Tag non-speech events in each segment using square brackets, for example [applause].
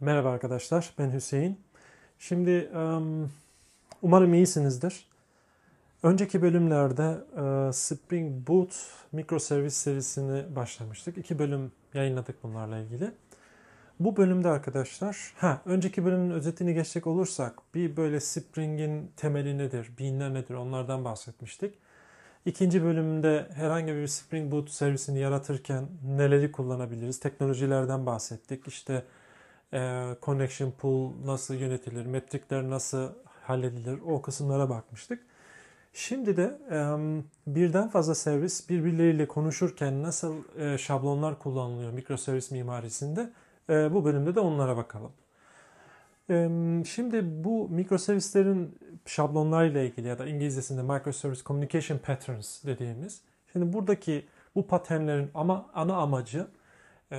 Merhaba arkadaşlar, ben Hüseyin. Şimdi umarım iyisinizdir. Önceki bölümlerde Spring Boot mikroservis serisini başlamıştık. İki bölüm yayınladık bunlarla ilgili. Bu bölümde arkadaşlar, ha önceki bölümün özetini geçecek olursak bir böyle Spring'in temeli nedir, beanler nedir onlardan bahsetmiştik. İkinci bölümde herhangi bir Spring Boot servisini yaratırken neleri kullanabiliriz, teknolojilerden bahsettik. İşte e, connection pool nasıl yönetilir, metrikler nasıl halledilir o kısımlara bakmıştık. Şimdi de e, birden fazla servis birbirleriyle konuşurken nasıl e, şablonlar kullanılıyor mikroservis mimarisinde e, bu bölümde de onlara bakalım. E, şimdi bu mikroservislerin şablonlarıyla ilgili ya da İngilizcesinde microservice communication patterns dediğimiz. Şimdi buradaki bu paternlerin ama ana amacı e,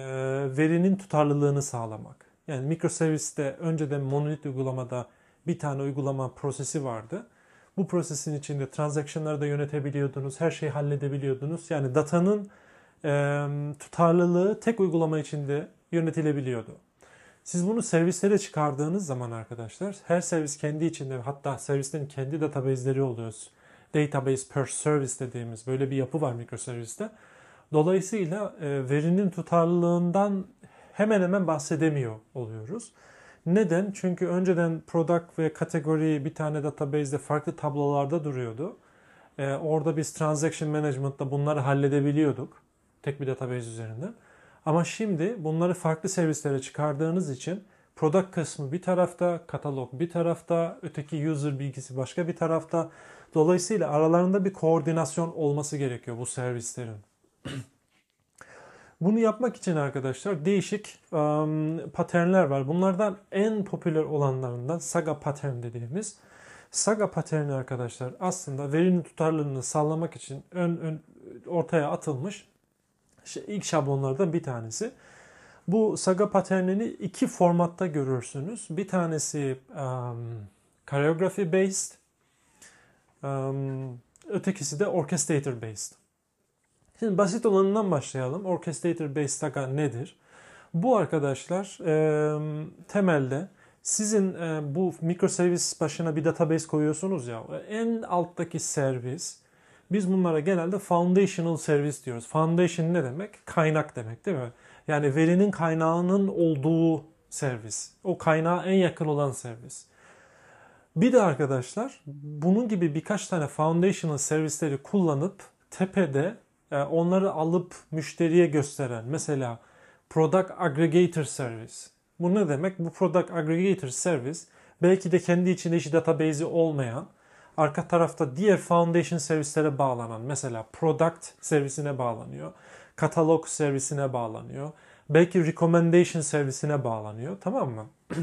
verinin tutarlılığını sağlamak. Yani mikroserviste önceden monolit uygulamada bir tane uygulama prosesi vardı. Bu prosesin içinde transaction'ları da yönetebiliyordunuz, her şeyi halledebiliyordunuz. Yani datanın e, tutarlılığı tek uygulama içinde yönetilebiliyordu. Siz bunu servislere çıkardığınız zaman arkadaşlar her servis kendi içinde hatta servislerin kendi database'leri oluyor. Database per service dediğimiz böyle bir yapı var mikroserviste. Dolayısıyla e, verinin tutarlılığından hemen hemen bahsedemiyor oluyoruz. Neden? Çünkü önceden product ve kategori bir tane database'de farklı tablolarda duruyordu. Ee, orada biz transaction management'ta bunları halledebiliyorduk. Tek bir database üzerinde. Ama şimdi bunları farklı servislere çıkardığınız için product kısmı bir tarafta, katalog bir tarafta, öteki user bilgisi başka bir tarafta. Dolayısıyla aralarında bir koordinasyon olması gerekiyor bu servislerin. Bunu yapmak için arkadaşlar değişik um, paternler var. Bunlardan en popüler olanlarından Saga pattern dediğimiz. Saga paterni arkadaşlar aslında verinin tutarlılığını sağlamak için ön, ön ortaya atılmış işte ilk şablonlardan bir tanesi. Bu Saga paternini iki formatta görürsünüz. Bir tanesi um, choreography based, um, ötekisi de orchestrator based. Şimdi basit olanından başlayalım. Orchestrator Based Saga nedir? Bu arkadaşlar e, temelde sizin e, bu mikroservis başına bir database koyuyorsunuz ya en alttaki servis biz bunlara genelde foundational service diyoruz. Foundation ne demek? Kaynak demek değil mi? Yani verinin kaynağının olduğu servis. O kaynağa en yakın olan servis. Bir de arkadaşlar bunun gibi birkaç tane foundational servisleri kullanıp tepede e, onları alıp müşteriye gösteren mesela Product Aggregator Service. Bu ne demek? Bu Product Aggregator Service belki de kendi içinde hiç database'i olmayan arka tarafta diğer foundation servislere bağlanan mesela product servisine bağlanıyor. Katalog servisine bağlanıyor. Belki recommendation servisine bağlanıyor. Tamam mı? [clears throat]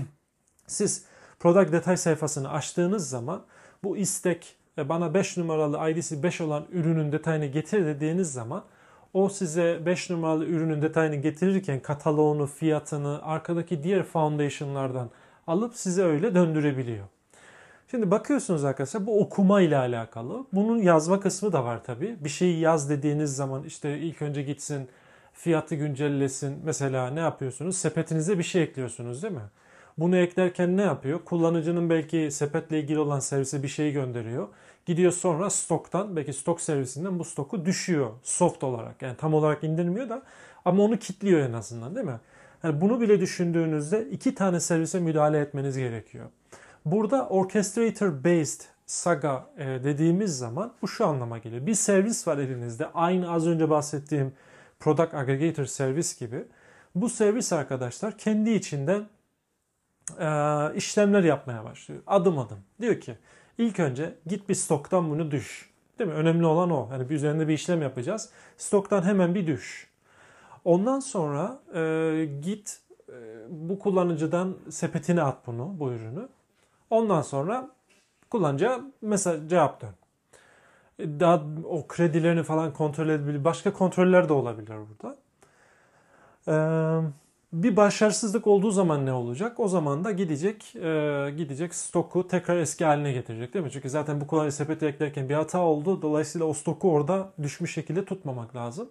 Siz product detay sayfasını açtığınız zaman bu istek bana 5 numaralı ID'si 5 olan ürünün detayını getir dediğiniz zaman o size 5 numaralı ürünün detayını getirirken kataloğunu, fiyatını, arkadaki diğer foundation'lardan alıp size öyle döndürebiliyor. Şimdi bakıyorsunuz arkadaşlar bu okuma ile alakalı. Bunun yazma kısmı da var tabii. Bir şeyi yaz dediğiniz zaman işte ilk önce gitsin fiyatı güncellesin. Mesela ne yapıyorsunuz? Sepetinize bir şey ekliyorsunuz değil mi? Bunu eklerken ne yapıyor? Kullanıcının belki sepetle ilgili olan servise bir şey gönderiyor. Gidiyor sonra stoktan belki stok servisinden bu stoku düşüyor soft olarak. Yani tam olarak indirmiyor da ama onu kilitliyor en azından değil mi? Yani bunu bile düşündüğünüzde iki tane servise müdahale etmeniz gerekiyor. Burada orchestrator based saga e, dediğimiz zaman bu şu anlama geliyor. Bir servis var elinizde. Aynı az önce bahsettiğim product aggregator servis gibi. Bu servis arkadaşlar kendi içinden e, işlemler yapmaya başlıyor. Adım adım. Diyor ki ilk önce git bir stoktan bunu düş. Değil mi? Önemli olan o. Yani bir üzerinde bir işlem yapacağız. Stoktan hemen bir düş. Ondan sonra e, git e, bu kullanıcıdan sepetine at bunu, bu ürünü. Ondan sonra kullanıcıya mesela cevap dön. Daha o kredilerini falan kontrol edebilir. Başka kontroller de olabilir burada. Ee, bir başarısızlık olduğu zaman ne olacak? O zaman da gidecek e, gidecek stoku tekrar eski haline getirecek değil mi? Çünkü zaten bu kolay sepete eklerken bir hata oldu. Dolayısıyla o stoku orada düşmüş şekilde tutmamak lazım.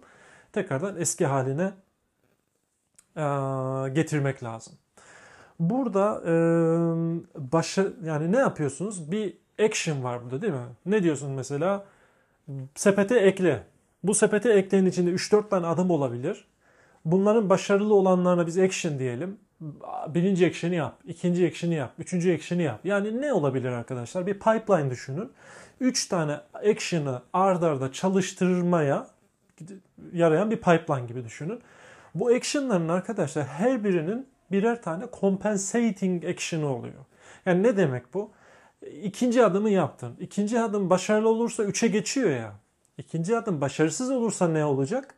Tekrardan eski haline e, getirmek lazım. Burada e, başa, yani ne yapıyorsunuz? Bir action var burada değil mi? Ne diyorsun mesela? Sepete ekle. Bu sepete eklenin içinde 3-4 tane adım olabilir. Bunların başarılı olanlarına biz action diyelim. Birinci action'ı yap, ikinci action'ı yap, üçüncü action'ı yap. Yani ne olabilir arkadaşlar? Bir pipeline düşünün. Üç tane action'ı ard arda çalıştırmaya yarayan bir pipeline gibi düşünün. Bu action'ların arkadaşlar her birinin birer tane compensating action'ı oluyor. Yani ne demek bu? İkinci adımı yaptın. İkinci adım başarılı olursa üçe geçiyor ya. İkinci adım başarısız olursa ne olacak?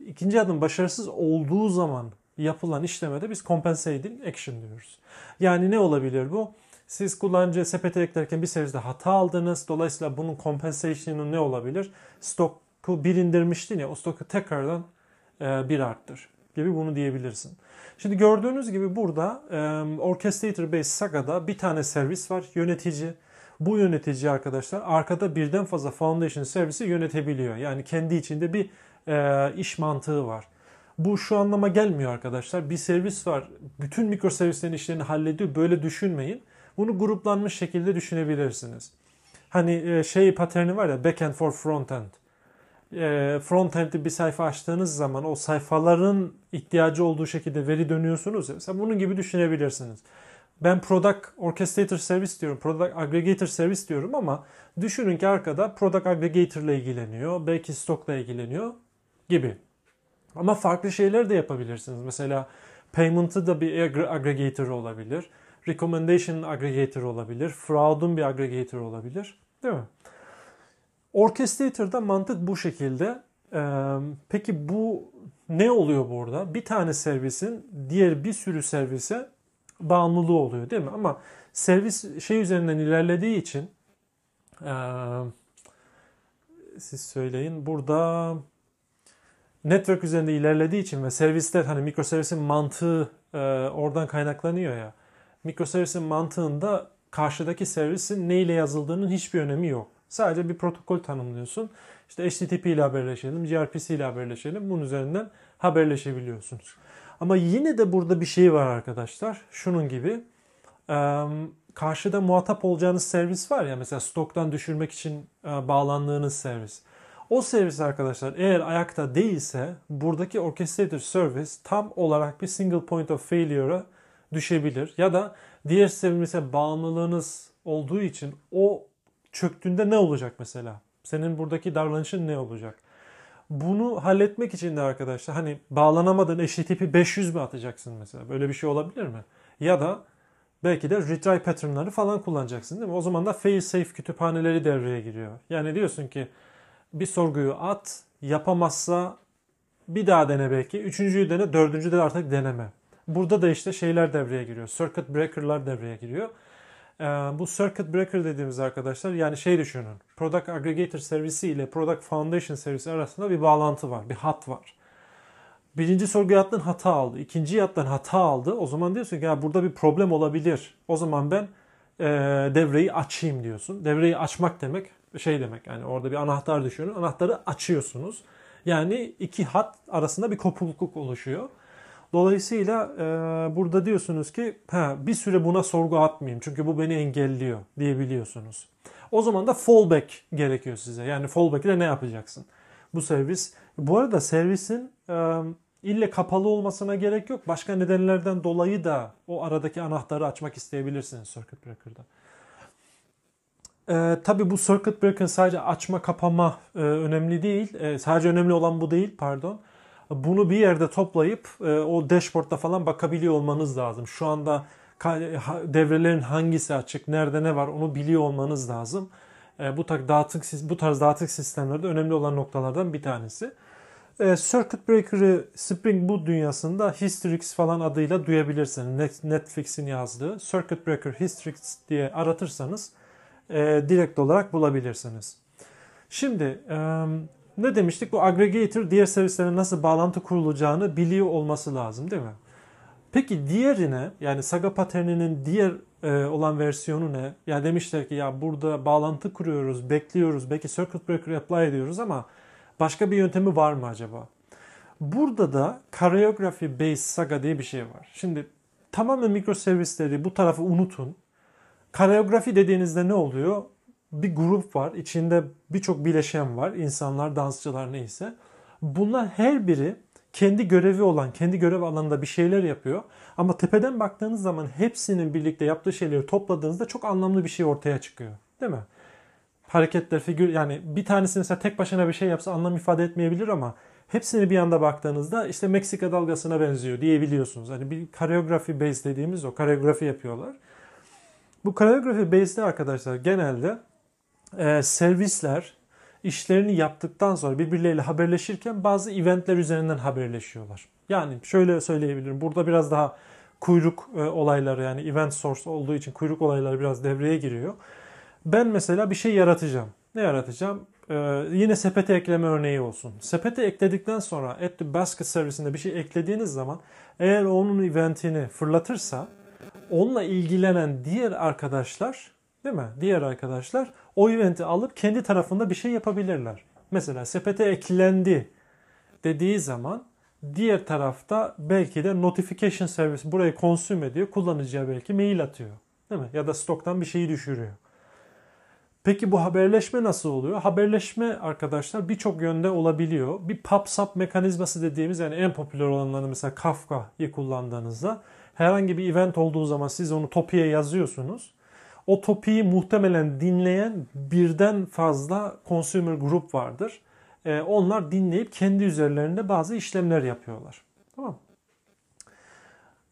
İkinci adım başarısız olduğu zaman yapılan işlemede biz compensating action diyoruz. Yani ne olabilir bu? Siz kullanıcı sepete eklerken bir serviste hata aldınız. Dolayısıyla bunun compensation'ı ne olabilir? Stoku bir indirmiştin ya o stoku tekrardan e, bir arttır gibi bunu diyebilirsin. Şimdi gördüğünüz gibi burada e, Orchestrator Based Saga'da bir tane servis var yönetici. Bu yönetici arkadaşlar arkada birden fazla Foundation servisi yönetebiliyor. Yani kendi içinde bir e, iş mantığı var. Bu şu anlama gelmiyor arkadaşlar. Bir servis var. Bütün mikroservislerin işlerini hallediyor. Böyle düşünmeyin. Bunu gruplanmış şekilde düşünebilirsiniz. Hani e, şey paterni var ya backend for frontend. E, frontend'de bir sayfa açtığınız zaman o sayfaların ihtiyacı olduğu şekilde veri dönüyorsunuz ya. Mesela bunun gibi düşünebilirsiniz. Ben Product Orchestrator Service diyorum, Product Aggregator Service diyorum ama düşünün ki arkada Product Aggregator ile ilgileniyor, belki stockla ilgileniyor gibi. Ama farklı şeyler de yapabilirsiniz. Mesela payment'ı da bir aggregator olabilir. Recommendation aggregator olabilir. Fraud'un bir aggregator olabilir. Değil mi? Orchestrator'da mantık bu şekilde. Ee, peki bu ne oluyor burada? Bir tane servisin diğer bir sürü servise bağımlılığı oluyor değil mi? Ama servis şey üzerinden ilerlediği için ee, siz söyleyin burada network üzerinde ilerlediği için ve servisler hani mikroservisin mantığı e, oradan kaynaklanıyor ya. Mikroservisin mantığında karşıdaki servisin ne ile yazıldığının hiçbir önemi yok. Sadece bir protokol tanımlıyorsun. İşte HTTP ile haberleşelim, gRPC ile haberleşelim. Bunun üzerinden haberleşebiliyorsunuz. Ama yine de burada bir şey var arkadaşlar. Şunun gibi. Karşıda muhatap olacağınız servis var ya mesela stoktan düşürmek için bağlandığınız servis. O servis arkadaşlar eğer ayakta değilse buradaki orchestrator service tam olarak bir single point of failure'a düşebilir. Ya da diğer servise bağımlılığınız olduğu için o çöktüğünde ne olacak mesela? Senin buradaki davranışın ne olacak? Bunu halletmek için de arkadaşlar hani bağlanamadığın HTTP 500 mi atacaksın mesela? Böyle bir şey olabilir mi? Ya da belki de retry pattern'ları falan kullanacaksın değil mi? O zaman da fail safe kütüphaneleri devreye giriyor. Yani diyorsun ki bir sorguyu at, yapamazsa bir daha dene belki. Üçüncüyü dene, dördüncü de artık deneme. Burada da işte şeyler devreye giriyor. Circuit breaker'lar devreye giriyor. Ee, bu circuit breaker dediğimiz arkadaşlar yani şey düşünün. Product aggregator servisi ile product foundation servisi arasında bir bağlantı var. Bir hat var. Birinci sorguya attın hata aldı. İkinci attın hata aldı. O zaman diyorsun ki ya burada bir problem olabilir. O zaman ben e, devreyi açayım diyorsun. Devreyi açmak demek şey demek yani orada bir anahtar düşünün. Anahtarı açıyorsunuz. Yani iki hat arasında bir kopukluk oluşuyor. Dolayısıyla e, burada diyorsunuz ki ha, bir süre buna sorgu atmayayım çünkü bu beni engelliyor diyebiliyorsunuz. O zaman da fallback gerekiyor size. Yani fallback ile ne yapacaksın? Bu servis. Bu arada servisin e, ille kapalı olmasına gerek yok. Başka nedenlerden dolayı da o aradaki anahtarı açmak isteyebilirsiniz circuit breaker'da. E, tabii bu circuit breaker sadece açma kapama e, önemli değil. E, sadece önemli olan bu değil pardon. Bunu bir yerde toplayıp e, o dashboardda falan bakabiliyor olmanız lazım. Şu anda devrelerin hangisi açık, nerede ne var onu biliyor olmanız lazım. E, bu tarz dağıtık bu tarz dağıtık sistemlerde önemli olan noktalardan bir tanesi. E, Circuit Breaker'ı Spring Boot dünyasında Hystrix falan adıyla duyabilirsiniz. Netflix'in yazdığı Circuit Breaker Hystrix diye aratırsanız direkt olarak bulabilirsiniz. Şimdi ne demiştik? Bu aggregator diğer servislere nasıl bağlantı kurulacağını biliyor olması lazım değil mi? Peki diğerine yani Saga paterninin diğer e, olan versiyonu ne? Ya demişler ki ya burada bağlantı kuruyoruz, bekliyoruz, belki circuit breaker apply ediyoruz ama başka bir yöntemi var mı acaba? Burada da choreography based Saga diye bir şey var. Şimdi tamamen mikroservisleri bu tarafı unutun. Koreografi dediğinizde ne oluyor? Bir grup var. içinde birçok bileşen var. insanlar, dansçılar neyse. Bunlar her biri kendi görevi olan, kendi görev alanında bir şeyler yapıyor. Ama tepeden baktığınız zaman hepsinin birlikte yaptığı şeyleri topladığınızda çok anlamlı bir şey ortaya çıkıyor. Değil mi? Hareketler, figür yani bir tanesi mesela tek başına bir şey yapsa anlam ifade etmeyebilir ama hepsini bir anda baktığınızda işte Meksika dalgasına benziyor diyebiliyorsunuz. Hani bir koreografi base dediğimiz o koreografi yapıyorlar. Bu koreografi base'de arkadaşlar genelde e, servisler işlerini yaptıktan sonra birbirleriyle haberleşirken bazı eventler üzerinden haberleşiyorlar. Yani şöyle söyleyebilirim. Burada biraz daha kuyruk e, olayları yani event source olduğu için kuyruk olayları biraz devreye giriyor. Ben mesela bir şey yaratacağım. Ne yaratacağım? Ee, yine sepete ekleme örneği olsun. Sepete ekledikten sonra at the basket servisinde bir şey eklediğiniz zaman eğer onun eventini fırlatırsa onunla ilgilenen diğer arkadaşlar değil mi? Diğer arkadaşlar o eventi alıp kendi tarafında bir şey yapabilirler. Mesela sepete eklendi dediği zaman diğer tarafta belki de notification servisi burayı consume ediyor. Kullanıcıya belki mail atıyor. Değil mi? Ya da stoktan bir şeyi düşürüyor. Peki bu haberleşme nasıl oluyor? Haberleşme arkadaşlar birçok yönde olabiliyor. Bir pub-sub mekanizması dediğimiz yani en popüler olanları mesela Kafka'yı kullandığınızda herhangi bir event olduğu zaman siz onu topiye yazıyorsunuz. O topiyi muhtemelen dinleyen birden fazla consumer grup vardır. Ee, onlar dinleyip kendi üzerlerinde bazı işlemler yapıyorlar. Tamam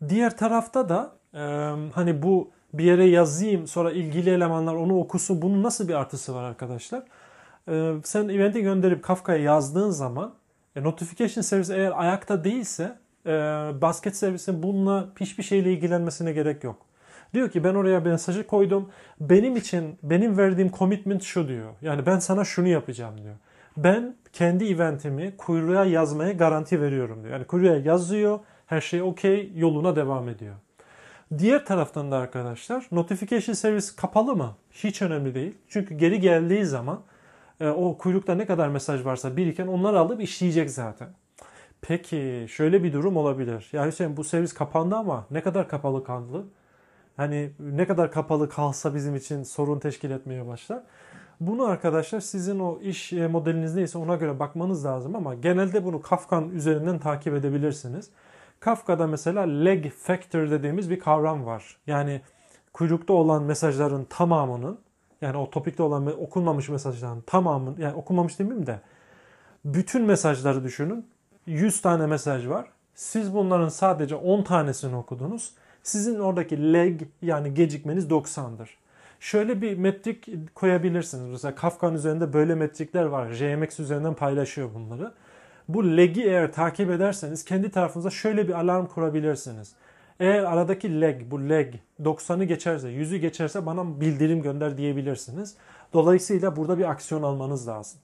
Diğer tarafta da e, hani bu bir yere yazayım sonra ilgili elemanlar onu okusun. Bunun nasıl bir artısı var arkadaşlar? Ee, sen event'i gönderip Kafka'ya yazdığın zaman e, notification servisi eğer ayakta değilse e, basket servisin bununla hiçbir şeyle ilgilenmesine gerek yok. Diyor ki ben oraya mesajı koydum. Benim için benim verdiğim commitment şu diyor. Yani ben sana şunu yapacağım diyor. Ben kendi eventimi kuyruğa yazmaya garanti veriyorum diyor. Yani kuyruğa yazıyor. Her şey okey yoluna devam ediyor. Diğer taraftan da arkadaşlar notification service kapalı mı? Hiç önemli değil. Çünkü geri geldiği zaman e, o kuyrukta ne kadar mesaj varsa biriken onları alıp işleyecek zaten. Peki şöyle bir durum olabilir. Ya Hüseyin bu servis kapandı ama ne kadar kapalı kaldı? Hani ne kadar kapalı kalsa bizim için sorun teşkil etmeye başlar. Bunu arkadaşlar sizin o iş e, modeliniz neyse ona göre bakmanız lazım ama genelde bunu Kafka üzerinden takip edebilirsiniz. Kafka'da mesela leg factor dediğimiz bir kavram var. Yani kuyrukta olan mesajların tamamının yani o topikte olan okunmamış mesajların tamamının yani okunmamış demeyeyim de bütün mesajları düşünün. 100 tane mesaj var. Siz bunların sadece 10 tanesini okudunuz. Sizin oradaki leg yani gecikmeniz 90'dır. Şöyle bir metrik koyabilirsiniz. Mesela Kafka'nın üzerinde böyle metrikler var. JMX üzerinden paylaşıyor bunları. Bu leg'i eğer takip ederseniz kendi tarafınıza şöyle bir alarm kurabilirsiniz. Eğer aradaki leg, bu leg 90'ı geçerse, 100'ü geçerse bana bildirim gönder diyebilirsiniz. Dolayısıyla burada bir aksiyon almanız lazım.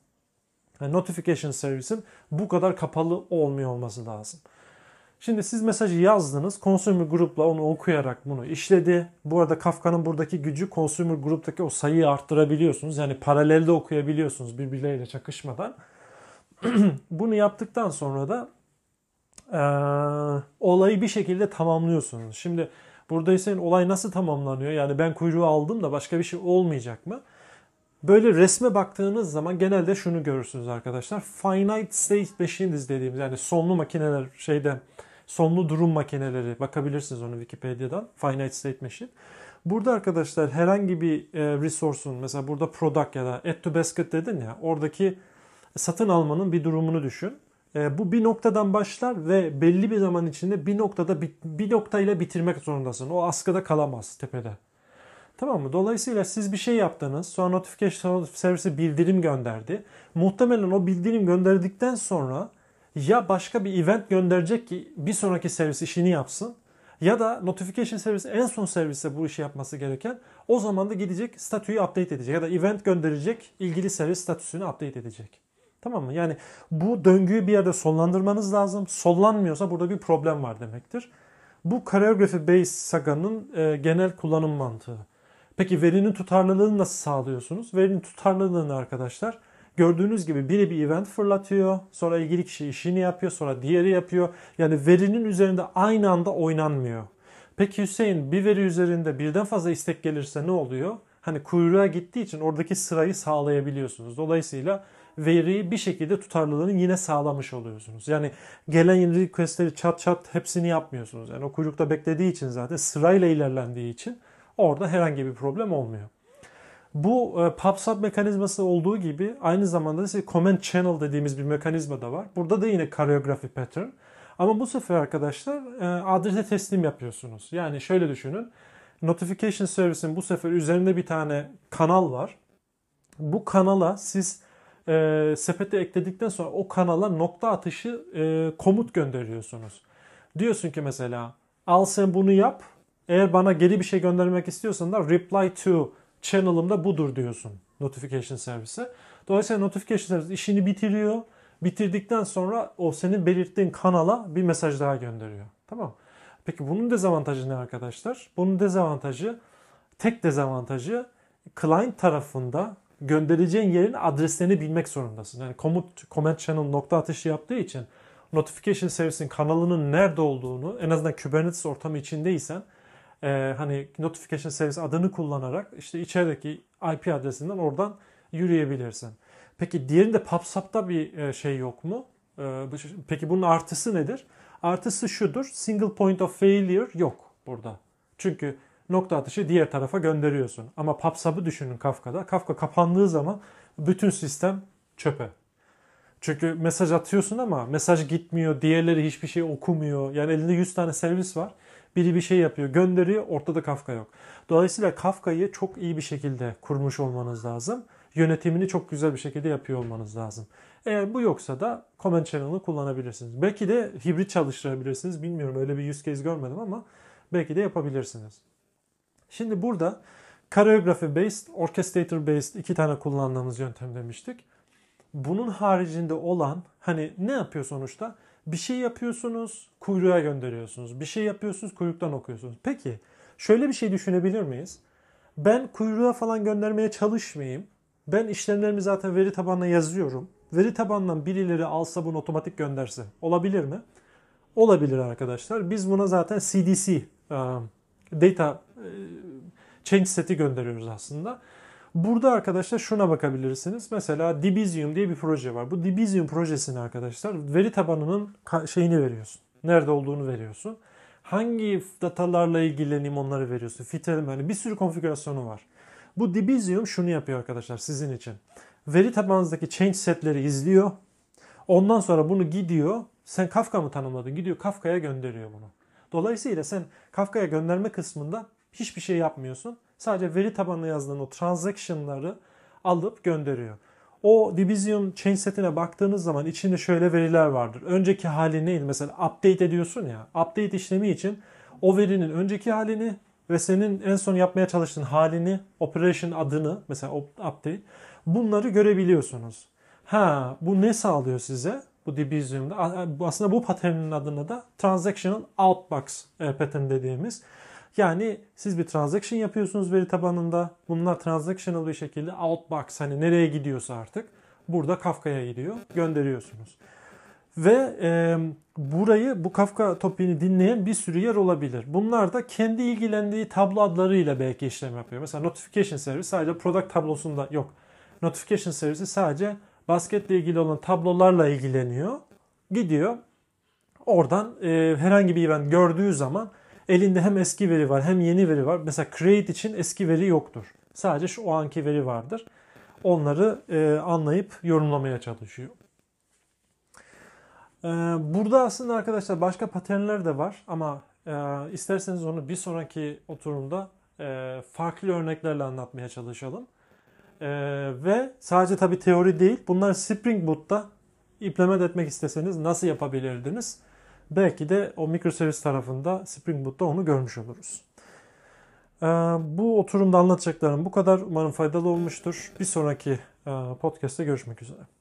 Yani notification servisin bu kadar kapalı olmuyor olması lazım. Şimdi siz mesajı yazdınız. Consumer Group'la onu okuyarak bunu işledi. Bu arada Kafka'nın buradaki gücü Consumer Group'taki o sayıyı arttırabiliyorsunuz. Yani paralelde okuyabiliyorsunuz birbirleriyle çakışmadan. [clears throat] Bunu yaptıktan sonra da e, olayı bir şekilde tamamlıyorsunuz. Şimdi burada ise olay nasıl tamamlanıyor? Yani ben kuyruğu aldım da başka bir şey olmayacak mı? Böyle resme baktığınız zaman genelde şunu görürsünüz arkadaşlar. Finite state machines dediğimiz yani sonlu makineler şeyde sonlu durum makineleri bakabilirsiniz onu Wikipedia'dan. Finite state machine. Burada arkadaşlar herhangi bir e, resource'un mesela burada product ya da add to basket dedin ya oradaki satın almanın bir durumunu düşün. E, bu bir noktadan başlar ve belli bir zaman içinde bir noktada bir noktayla bitirmek zorundasın. O askıda kalamaz tepede. Tamam mı? Dolayısıyla siz bir şey yaptınız. Sonra notification servisi bildirim gönderdi. Muhtemelen o bildirim gönderdikten sonra ya başka bir event gönderecek ki bir sonraki servis işini yapsın ya da notification servisi en son servise bu işi yapması gereken o zaman da gidecek statüyü update edecek ya da event gönderecek ilgili servis statüsünü update edecek. Tamam mı? Yani bu döngüyü bir yerde sonlandırmanız lazım. Sollanmıyorsa burada bir problem var demektir. Bu Choreography Based Saga'nın e, genel kullanım mantığı. Peki verinin tutarlılığını nasıl sağlıyorsunuz? Verinin tutarlılığını arkadaşlar gördüğünüz gibi biri bir event fırlatıyor. Sonra ilgili kişi işini yapıyor. Sonra diğeri yapıyor. Yani verinin üzerinde aynı anda oynanmıyor. Peki Hüseyin bir veri üzerinde birden fazla istek gelirse ne oluyor? Hani kuyruğa gittiği için oradaki sırayı sağlayabiliyorsunuz. Dolayısıyla veriyi bir şekilde tutarlılığını yine sağlamış oluyorsunuz. Yani gelen requestleri çat çat hepsini yapmıyorsunuz. Yani o kuyrukta beklediği için zaten sırayla ilerlendiği için orada herhangi bir problem olmuyor. Bu e, PubSub mekanizması olduğu gibi aynı zamanda ise Command Channel dediğimiz bir mekanizma da var. Burada da yine choreography pattern. Ama bu sefer arkadaşlar e, adrese teslim yapıyorsunuz. Yani şöyle düşünün. Notification Service'in bu sefer üzerinde bir tane kanal var. Bu kanala siz e, sepete ekledikten sonra o kanala nokta atışı e, komut gönderiyorsunuz. Diyorsun ki mesela al sen bunu yap. Eğer bana geri bir şey göndermek istiyorsan da reply to channel'ımda budur diyorsun notification servise. Dolayısıyla notification service işini bitiriyor. Bitirdikten sonra o senin belirttiğin kanala bir mesaj daha gönderiyor. Tamam. Peki bunun dezavantajı ne arkadaşlar? Bunun dezavantajı tek dezavantajı client tarafında göndereceğin yerin adreslerini bilmek zorundasın. Yani komut, comment channel nokta atışı yaptığı için notification service'in kanalının nerede olduğunu en azından Kubernetes ortamı içindeysen e, hani notification service adını kullanarak işte içerideki IP adresinden oradan yürüyebilirsin. Peki diğerinde PubSub'da bir e, şey yok mu? E, peki bunun artısı nedir? Artısı şudur. Single point of failure yok burada. Çünkü nokta atışı diğer tarafa gönderiyorsun. Ama PubSub'ı düşünün Kafka'da. Kafka kapandığı zaman bütün sistem çöpe. Çünkü mesaj atıyorsun ama mesaj gitmiyor, diğerleri hiçbir şey okumuyor. Yani elinde 100 tane servis var. Biri bir şey yapıyor, gönderiyor, ortada Kafka yok. Dolayısıyla Kafka'yı çok iyi bir şekilde kurmuş olmanız lazım. Yönetimini çok güzel bir şekilde yapıyor olmanız lazım. Eğer bu yoksa da Command Channel'ı kullanabilirsiniz. Belki de hibrit çalıştırabilirsiniz. Bilmiyorum öyle bir use case görmedim ama belki de yapabilirsiniz. Şimdi burada choreography based, orchestrator based iki tane kullandığımız yöntem demiştik. Bunun haricinde olan hani ne yapıyor sonuçta? Bir şey yapıyorsunuz, kuyruğa gönderiyorsunuz. Bir şey yapıyorsunuz, kuyruktan okuyorsunuz. Peki şöyle bir şey düşünebilir miyiz? Ben kuyruğa falan göndermeye çalışmayayım. Ben işlemlerimi zaten veri tabanına yazıyorum. Veri tabanından birileri alsa bunu otomatik gönderse olabilir mi? Olabilir arkadaşlar. Biz buna zaten CDC, data change seti gönderiyoruz aslında. Burada arkadaşlar şuna bakabilirsiniz. Mesela Dibizium diye bir proje var. Bu Dibizium projesini arkadaşlar veri tabanının şeyini veriyorsun. Nerede olduğunu veriyorsun. Hangi datalarla ilgileneyim onları veriyorsun. Filtreleme hani bir sürü konfigürasyonu var. Bu Dibizium şunu yapıyor arkadaşlar sizin için. Veri tabanınızdaki change setleri izliyor. Ondan sonra bunu gidiyor. Sen Kafka mı tanımladın? Gidiyor Kafka'ya gönderiyor bunu. Dolayısıyla sen Kafka'ya gönderme kısmında hiçbir şey yapmıyorsun. Sadece veri tabanına yazdığın o transaction'ları alıp gönderiyor. O Division chain setine baktığınız zaman içinde şöyle veriler vardır. Önceki hali neydi? Mesela update ediyorsun ya. Update işlemi için o verinin önceki halini ve senin en son yapmaya çalıştığın halini, operation adını mesela update bunları görebiliyorsunuz. Ha bu ne sağlıyor size? Bu Division'da aslında bu patternin adını da transactional outbox e, pattern dediğimiz yani siz bir transaction yapıyorsunuz veri tabanında. Bunlar transactional bir şekilde outbox hani nereye gidiyorsa artık burada Kafka'ya gidiyor. Gönderiyorsunuz. Ve e, burayı bu Kafka topiğini dinleyen bir sürü yer olabilir. Bunlar da kendi ilgilendiği tablo adlarıyla belki işlem yapıyor. Mesela notification service sadece product tablosunda yok. Notification service sadece basketle ilgili olan tablolarla ilgileniyor. Gidiyor. Oradan e, herhangi bir event gördüğü zaman elinde hem eski veri var hem yeni veri var. Mesela create için eski veri yoktur. Sadece şu anki veri vardır. Onları e, anlayıp yorumlamaya çalışıyor. E, burada aslında arkadaşlar başka paternler de var ama e, isterseniz onu bir sonraki oturumda e, farklı örneklerle anlatmaya çalışalım. E, ve sadece tabi teori değil bunlar Spring Boot'ta implement etmek isteseniz nasıl yapabilirdiniz? Belki de o microservice tarafında Spring Boot'ta onu görmüş oluruz. Ee, bu oturumda anlatacaklarım bu kadar. Umarım faydalı olmuştur. Bir sonraki e, podcast'te görüşmek üzere.